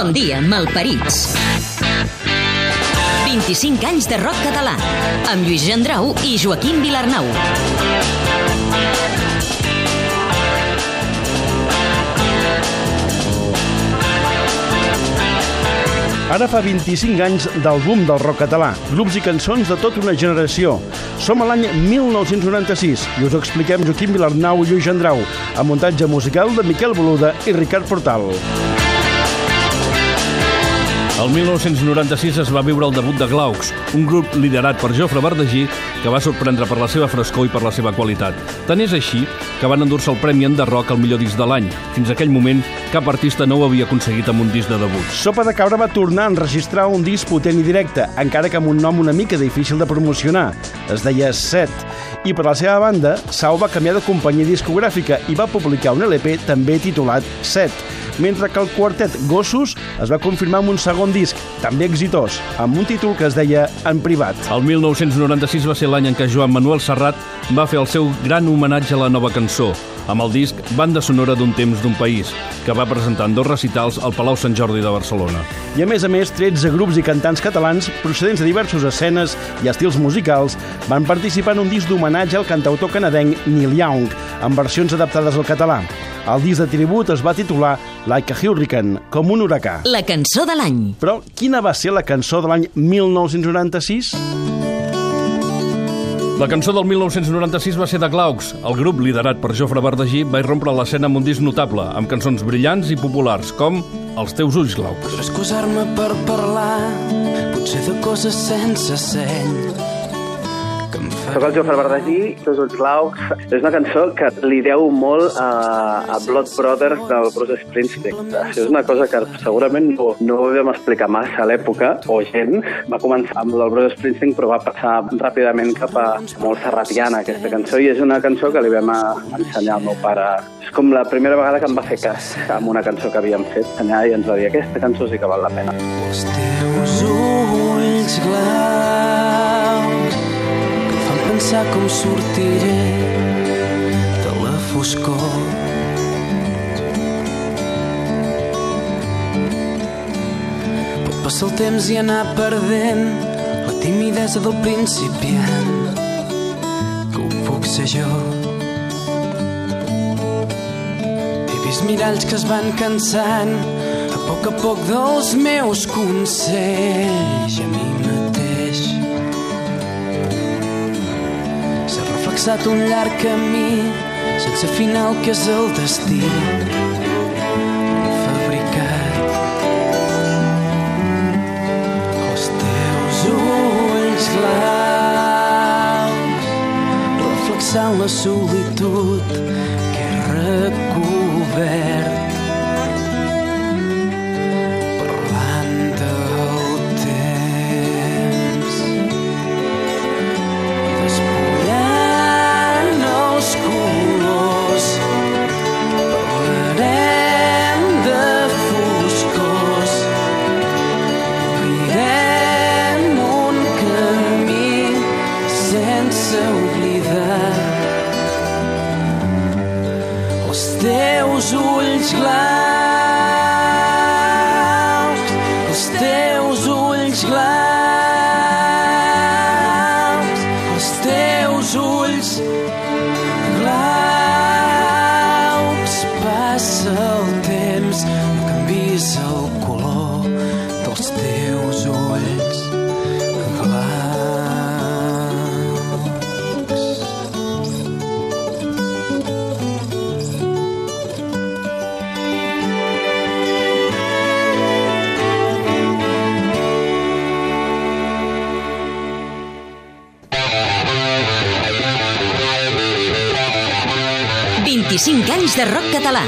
Bon dia, malparits. 25 anys de rock català, amb Lluís Gendrau i Joaquim Vilarnau. Ara fa 25 anys del boom del rock català, grups i cançons de tota una generació. Som a l'any 1996 i us expliquem Joaquim Vilarnau i Lluís Gendrau, amb muntatge musical de Miquel Boluda i Ricard Portal. El 1996 es va viure el debut de Glaucs, un grup liderat per Jofre Verdagí que va sorprendre per la seva frescor i per la seva qualitat. Tant és així que van endur-se el Premi Enderrock al millor disc de l'any. Fins aquell moment, cap artista no ho havia aconseguit amb un disc de debut. Sopa de Cabra va tornar a enregistrar un disc potent i directe, encara que amb un nom una mica difícil de promocionar. Es deia Set. I per la seva banda, Sau va canviar de companyia discogràfica i va publicar un LP també titulat Set mentre que el quartet Gossos es va confirmar amb un segon disc, també exitós, amb un títol que es deia En privat. El 1996 va ser l'any en què Joan Manuel Serrat va fer el seu gran homenatge a la nova cançó, amb el disc Banda sonora d'un temps d'un país, que va presentar en dos recitals al Palau Sant Jordi de Barcelona. I a més a més, 13 grups i cantants catalans procedents de diverses escenes i estils musicals van participar en un disc d'homenatge al cantautor canadenc Neil Young, amb versions adaptades al català. El disc de tribut es va titular Like a Hurricane, com un huracà. La cançó de l'any. Però quina va ser la cançó de l'any 1996? La cançó del 1996 va ser de Glaucs. El grup, liderat per Jofre Verdagí, va irrompre l'escena amb un disc notable, amb cançons brillants i populars, com Els teus ulls, Glaucs. Podré excusar-me per parlar, potser de coses sense seny. Em fa... Soc el Jofre Verdagí, Teus ulls glaucs. És una cançó que li deu molt a, a Blood Brothers del Bruce Springsteen. Això és una cosa que segurament no, no ho vam explicar massa a l'època, o gent. Va començar amb el Bruce Springsteen, però va passar ràpidament cap a molt serratiana, aquesta cançó, i és una cançó que li vam a- ensenyar al meu pare. És com la primera vegada que em va fer cas amb una cançó que havíem fet. Allà i ens va dir, aquesta cançó sí que val la pena. Els teus ulls fan pensar com sortiré de la foscor. Pot passar el temps i anar perdent la timidesa del principiant que ho puc ser jo. He vist miralls que es van cansant a poc a poc dels meus consells a mi Reflexat un llarg camí sense final que és el destí fabricat. Els teus ulls claus reflexant la solitud que recobert sense oblidar els teus ulls claus, 25 anys de rock català.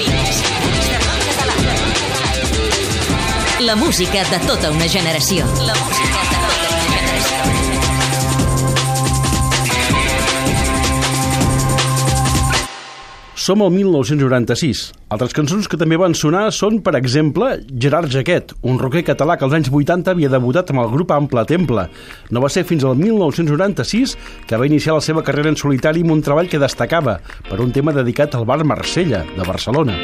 La música de tota una generació. La música de tota una generació. Som al 1996. Altres cançons que també van sonar són, per exemple, Gerard Jaquet, un rocker català que als anys 80 havia debutat amb el grup Ample Temple. No va ser fins al 1996 que va iniciar la seva carrera en solitari amb un treball que destacava per un tema dedicat al bar Marsella, de Barcelona.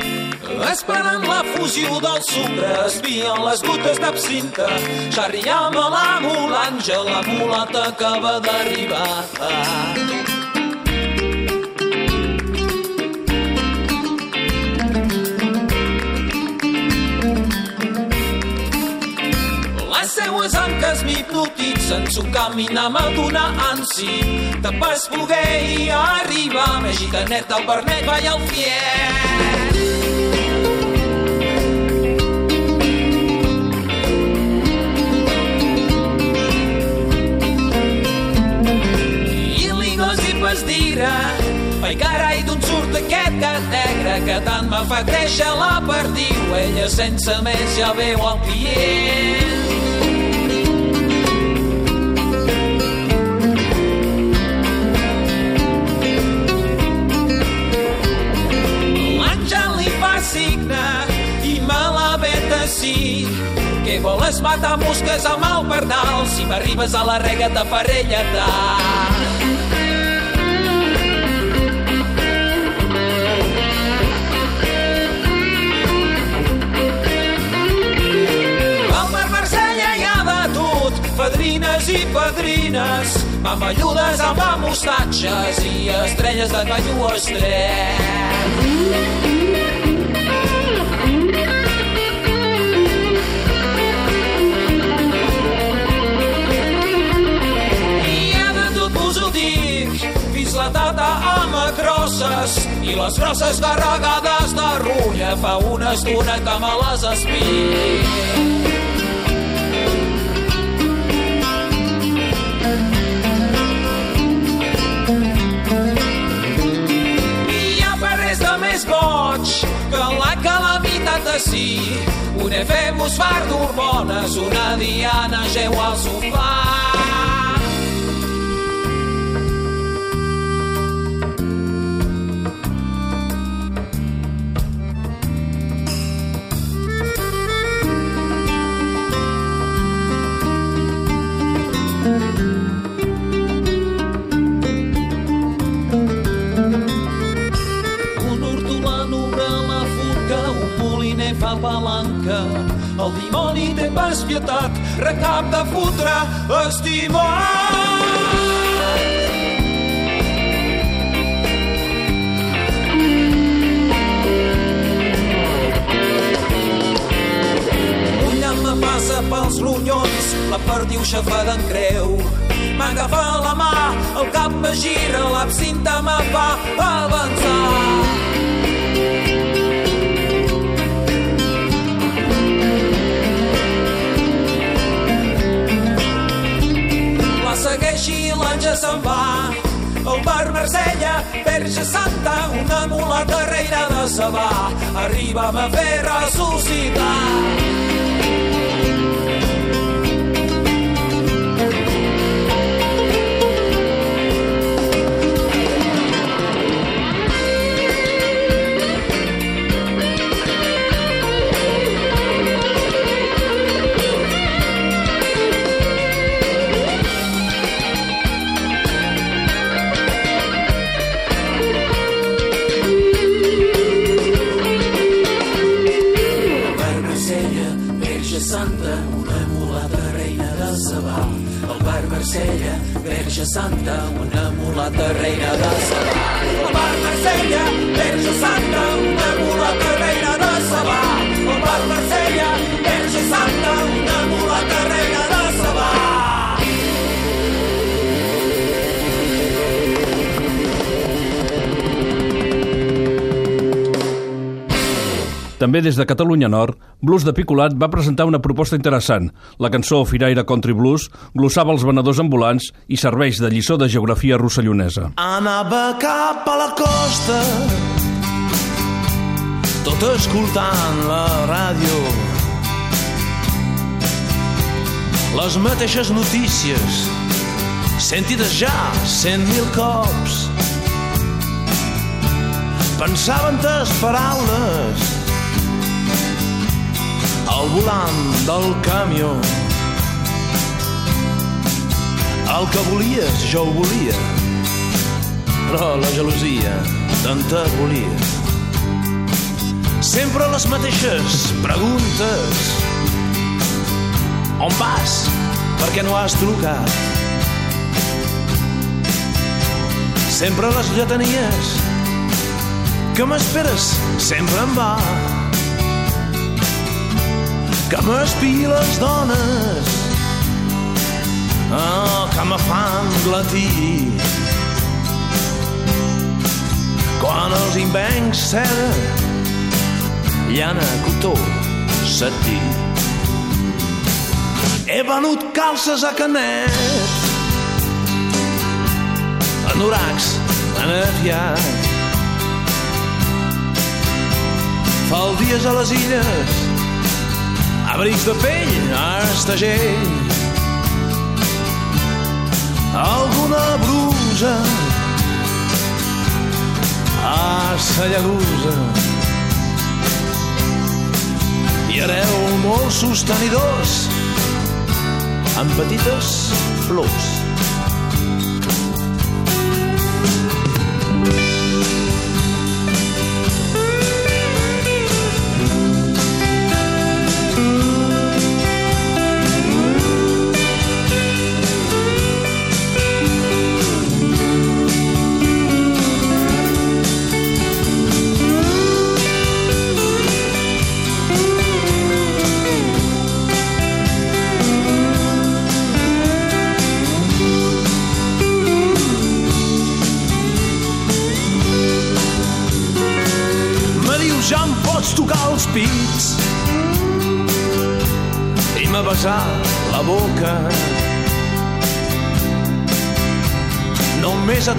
Esperant la fusió del sucre, espien les gotes d'absinta. Xarriam a la mulanja, la mulata acaba d'arribar. Seues anques m'hipnotitzen, son caminar m'aduna ansi. De pas poder arribar, me gitanet al vernet va al fiel. Pas dira, ai carai d'on surt aquest gat negre que tant me fa créixer la perdiu. Ella sense més ja veu el client. Matar mosques amb el pardal si m'arribes a la rega de tot, fadrines i padrines, mamalludes amb amostatges i estrelles de canyo estret. Les grosses garragades de rulla fa una estona que me les de més boig que la calamitat de sí. Una femos far d'hormones, una diana geu al sofà. El dimoni té pas pietat, recap de fotre, estimat. Me passa pels ronyons, la perdiu xafada en creu. M'agafa la mà, el cap me gira, l'abcinta me fa avançar. L'anja se'n va. El bar Marsella, Verge Santa, una mulata reina de Sabà, arriba a fer ressuscitar. També des de Catalunya Nord, Blues de Picolat va presentar una proposta interessant. La cançó Firaire Country Blues glossava els venedors ambulants i serveix de lliçó de geografia rossellonesa. Anava cap a la costa tot escoltant la ràdio les mateixes notícies sentides ja cent mil cops pensava en tes paraules al volant del camió el que volies jo ho volia però la gelosia tanta volia sempre les mateixes preguntes. On vas? Per què no has trucat? Sempre les lletanies que m'esperes sempre en va. Que m'espi les dones oh, que me fan glatir. Quan els invencs seda, llana, cotó, setí. He venut calces a Canet, anoracs han afiat. Faldies a les illes, abrics de pell a Estagell. Alguna brusa a Sallagosa i hereu molt sostenidors amb petites flors.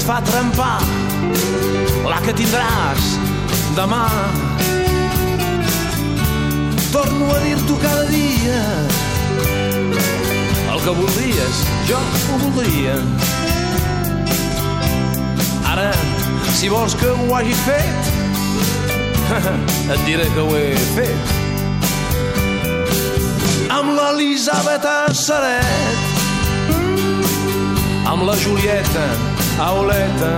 Fa trempar la que tindràs demà. Torno a dir-t'ho cada dia el que voldries, jo ho voldria. Ara, si vols que ho hagi fet, et diré que ho he fet. Amb l'Elisabet Saret, amb la Julieta Auleta,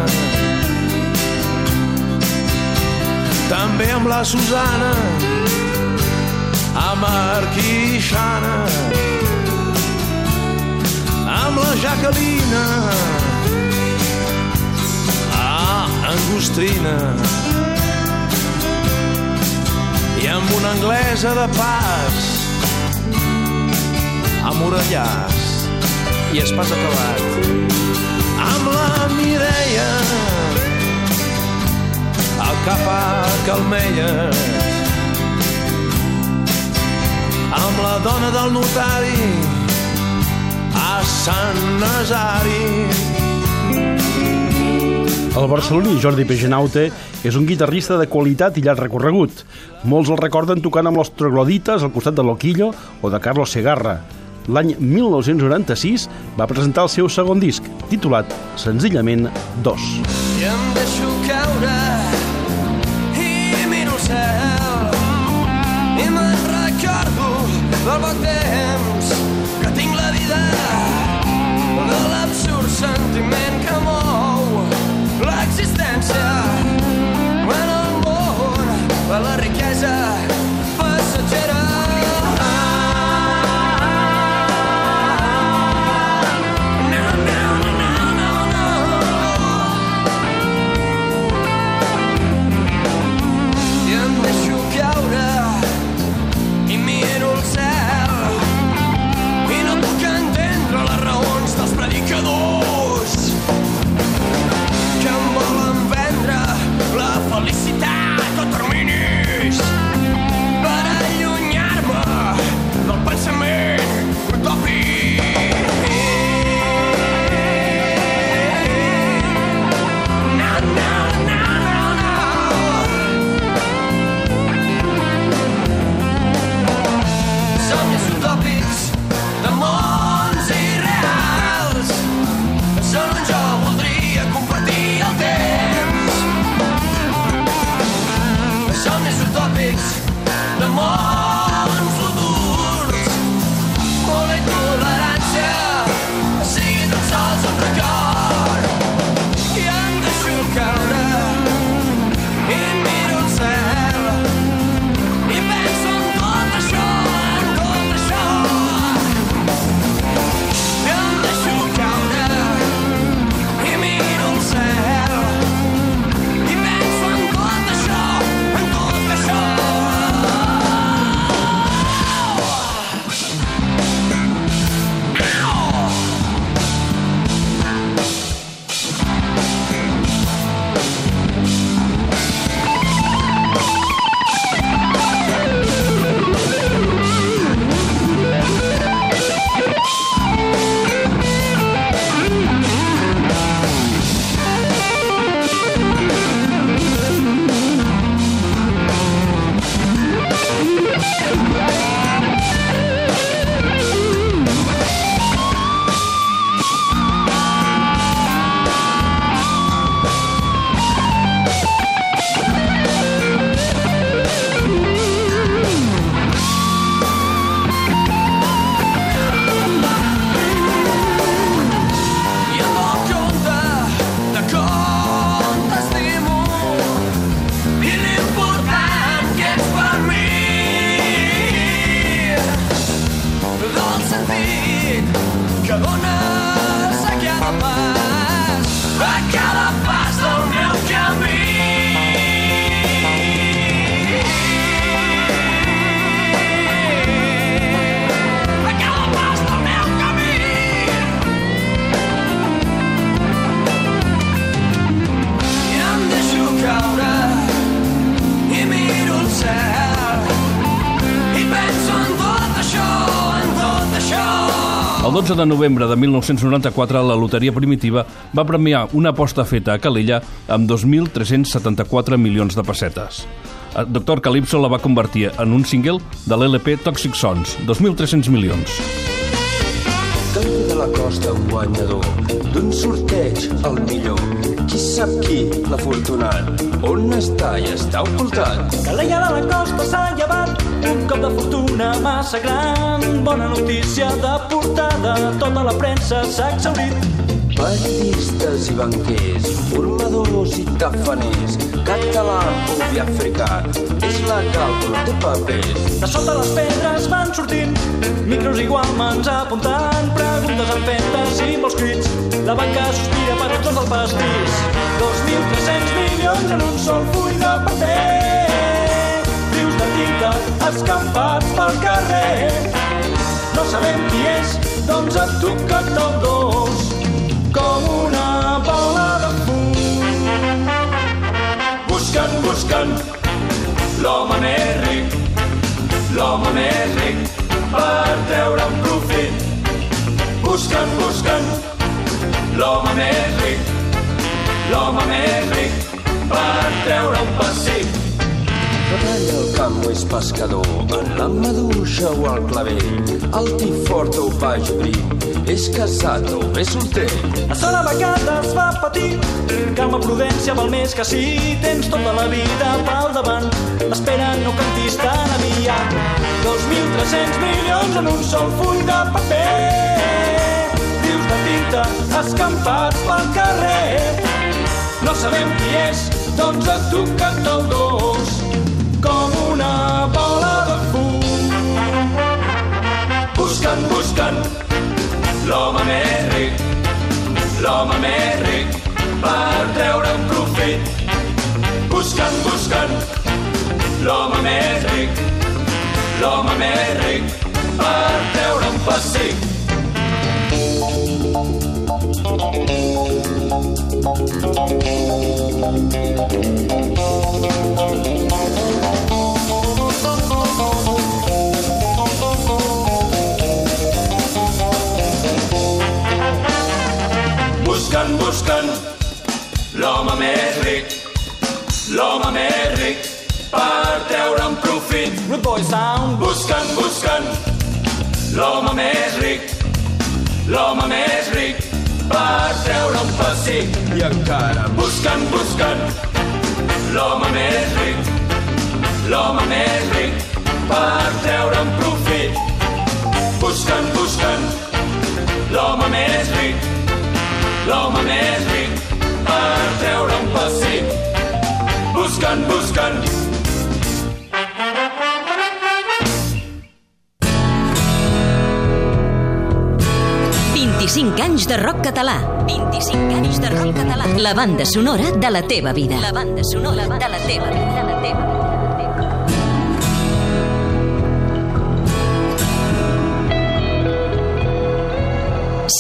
també amb la Susana, amb Arquixana, amb la Jacquelina, ah, Angostrina, i amb una anglesa de pas amb orellars i espàs acabat. Amb la cap a Calmelles amb la dona del notari a Sant Nazari El barceloní Jordi Pegenaute és un guitarrista de qualitat i llarg recorregut. Molts el recorden tocant amb los troglodites al costat de Loquillo o de Carlos Segarra. L'any 1996 va presentar el seu segon disc, titulat senzillament Dos. I em utòpics de l'11 de novembre de 1994, la Loteria Primitiva va premiar una aposta feta a Calella amb 2.374 milions de pessetes. Eh, Doctor Calypso la va convertir en un single de l'LP Toxic Sons, 2.300 milions. Canta la costa un guanyador, d'un sorteig el millor qui sap qui, l'afortunat, on està i està ocultat? Calella de la costa s'ha llevat un cop de fortuna massa gran. Bona notícia de portada, tota la premsa s'ha exaurit. Periodistes i banquers, formadors i tafaners, català i africà, és la càlcul de papers. De sota les pedres van sortint micros igualmans apuntant preguntes amb fetes i molts crits. La banca sospira per tots el pastís. 2.300 milions en un sol full de paper. De tinta escampats pel carrer. No sabem qui és, doncs et tocat el dos com una bola de fum. Buscant, buscant l'home més ric, l'home més ric per treure un profit. Buscant, buscant l'home més ric, l'home més ric per treure un pessic. Treballa al camp o és pescador, en la maduixa o al clavell, alt i fort o baix prim, és casat o és solter. A sola vegades va patir, calma, prudència val més que si tens tota la vida pel davant. Espera, no cantis tan aviat. 2.300 milions en un sol full de paper. Rius de tinta escampats pel carrer. No sabem qui és, doncs et tocat el dos com una bola de fum. Buscant, buscant l'home més ric, l'home més ric per treure un profit. Buscant, buscant l'home més ric, l'home més ric per treure un pessic. Buscant, buscant l'home més ric, l'home més ric per treure un profit. Rude boy sound. Buscant, buscant l'home més ric, l'home més ric per treure un pessic. I encara Buscant, buscant l'home més ric, l'home més ric per treure un profit. Buscant, buscant l'home més ric, l'home més ric per treure un pessic. Buscant, buscant cinc anys de rock català. 25 anys de rock català. La banda sonora de la teva vida. La banda sonora de la teva vida. La teva vida.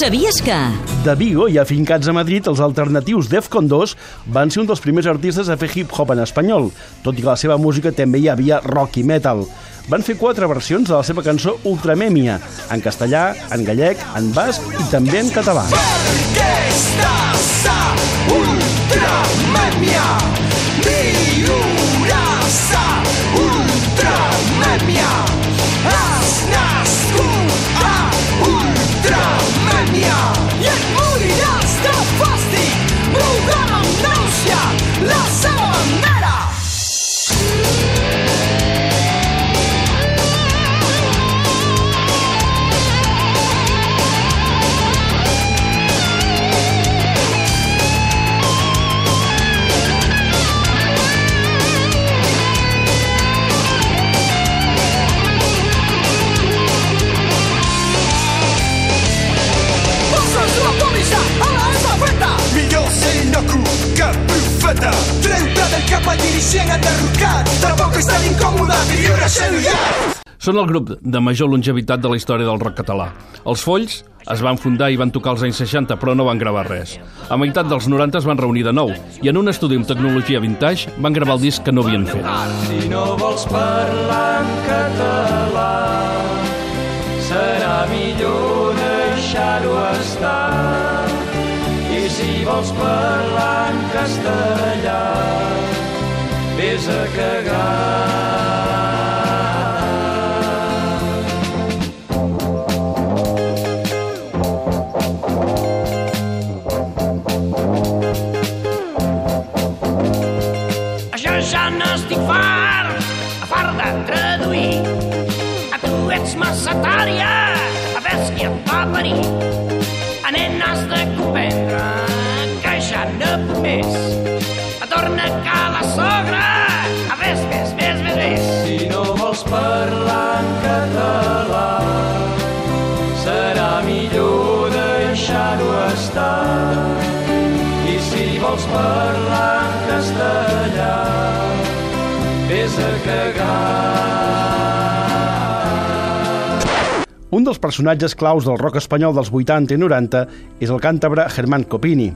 Sabies que... De Vigo i afincats a Madrid, els alternatius Defcon 2 van ser un dels primers artistes a fer hip-hop en espanyol, tot i que la seva música també hi havia rock i metal. Van fer quatre versions de la seva cançó Ultramèmia, en castellà, en gallec, en basc i també en català. Perquè estàs a Ultramèmia Ultramèmia Són el grup de major longevitat de la història del rock català. Els Folls es van fundar i van tocar als anys 60, però no van gravar res. A meitat dels 90 es van reunir de nou i en un estudi amb tecnologia vintage van gravar el disc que no havien fet. Si no vols parlar en català, serà millor deixar deixar-ho estar. I si vols parlar en castellà, vés a cagar. Més. A torna que la sogra, a ves, ves, ves, ves, ves. Si no vols parlar en català, serà millor deixar-ho estar. I si vols parlar en castellà, vés a cagar. Un dels personatges claus del rock espanyol dels 80 i 90 és el càntabre Germán Copini.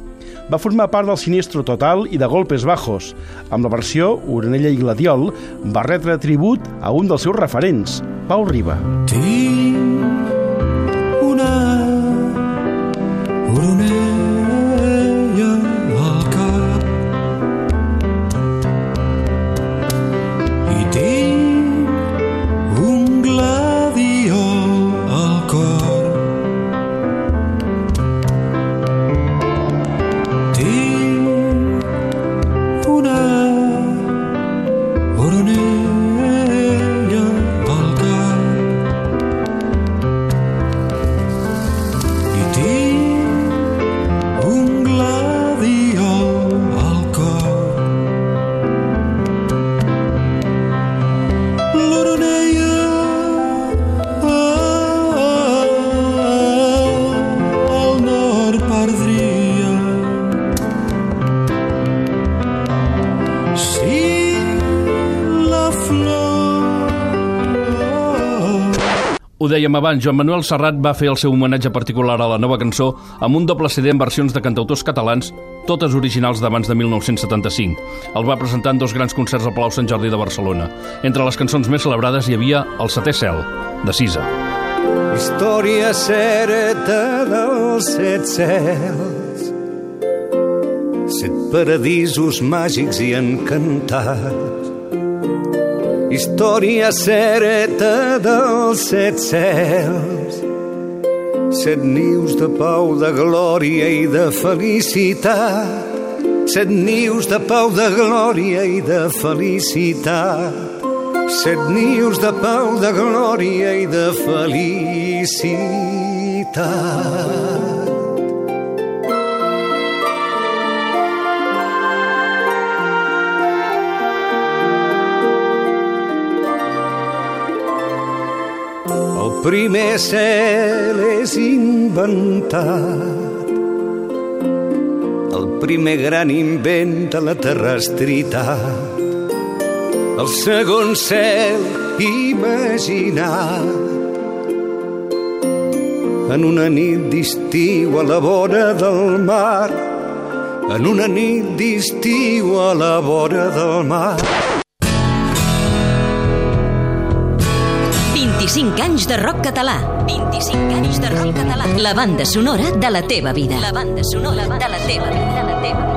Va formar part del Sinistro Total i de Golpes Bajos. Amb la versió Oronella i Gladiol va retre tribut a un dels seus referents, Pau Riba. Tinc Ho dèiem abans, Joan Manuel Serrat va fer el seu homenatge particular a la nova cançó amb un doble CD en versions de cantautors catalans, totes originals d'abans de 1975. El va presentar en dos grans concerts al Palau Sant Jordi de Barcelona. Entre les cançons més celebrades hi havia El setè cel, de Sisa. Història certa dels set cels Set paradisos màgics i encantats Història certa dels set cels. Set nius de pau, de glòria i de felicitat. Set nius de pau, de glòria i de felicitat. Set nius de pau, de glòria i de felicitat. Primer cel és inventat. El primer gran invent de la terrestritat. El segon cel imaginat. En una nit d'estiu a la vora del mar. En una nit d'estiu a la vora del mar 25 anys de rock català. 25 anys de rock català. La banda sonora de la teva vida. La banda sonora de la teva vida. De la teva vida.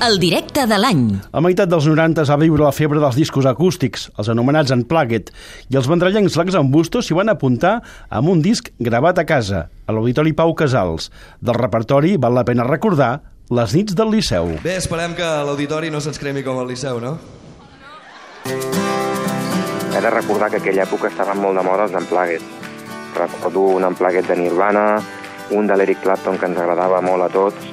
El directe de l'any. A meitat dels 90 es va viure la febre dels discos acústics, els anomenats Unplugged, i els vendrallencs Lacs en Bustos s'hi van apuntar amb un disc gravat a casa, a l'Auditori Pau Casals. Del repertori val la pena recordar Les nits del Liceu. Bé, esperem que l'auditori no se'ns cremi com al Liceu, no? He de recordar que aquella època estaven molt de moda els Unplugged. Recordo un Unplugged de Nirvana, un de l'Eric Clapton que ens agradava molt a tots,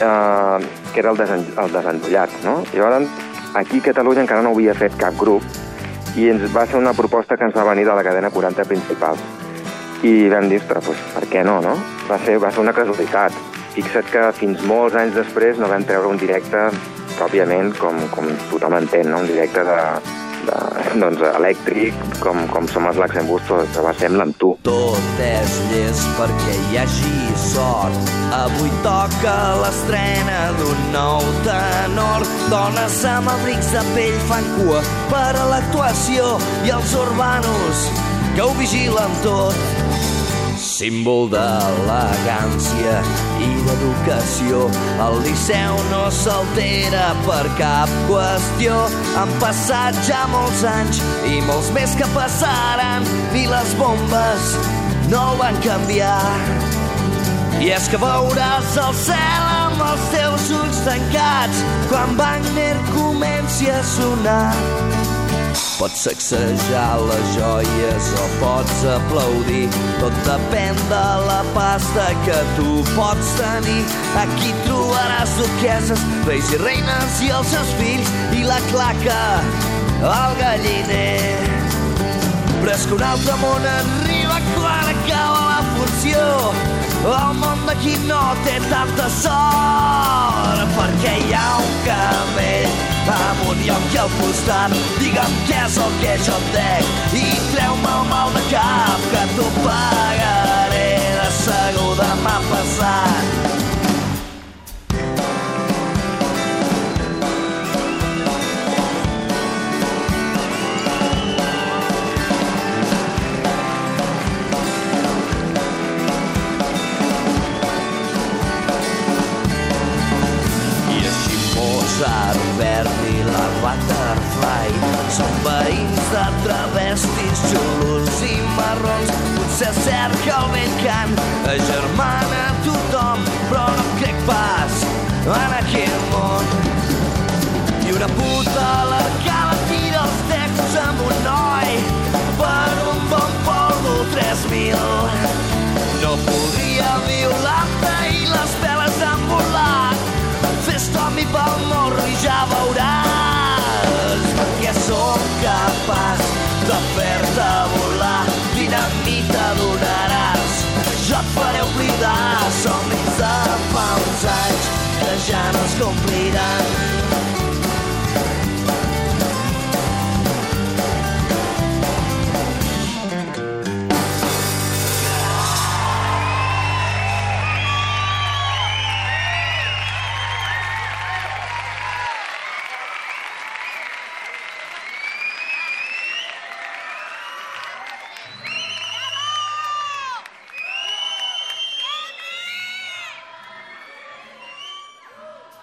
eh, que era el, desen, el desendollat, no? Llavors, aquí a Catalunya encara no havia fet cap grup i ens va ser una proposta que ens va venir de la cadena 40 principal. I vam dir, ostres, doncs, per què no, no? Va ser, va ser una casualitat. Fixa't que fins molts anys després no vam treure un directe pròpiament com, com tothom entén, no? un directe de, de doncs, elèctric, com, com som els però, però va sembla amb tu. Tot és llest perquè hi hagi sort. Avui toca l'estrena d'un nou tenor. Dones amb abrics de pell fan cua per a l'actuació i els urbanos que ho vigilen tot. Símbol d'elegància i d'educació, el Liceu no s'altera per cap qüestió. Han passat ja molts anys i molts més que passaran, ni les bombes no el van canviar. I és que veuràs el cel amb els teus ulls tancats quan Wagner comenci a sonar. Pots sacsejar les joies o pots aplaudir. Tot depèn de la pasta que tu pots tenir. Aquí trobaràs duqueses, reis i reines i els seus fills i la claca al galliner. Però és que un altre món arriba quan acaba la funció. El món d'aquí no té tanta sort perquè hi ha un camell lloc i al costat. Digue'm què és el que jo et dec i treu-me el mal de cap que t'ho pagaré de segur demà passat. Mozart, Verdi, la Butterfly són veïns de travestis, xulos i marrons. Potser cert que el vell cant agermana tothom, però no crec pas en aquell món. I una puta a l'arcada sobre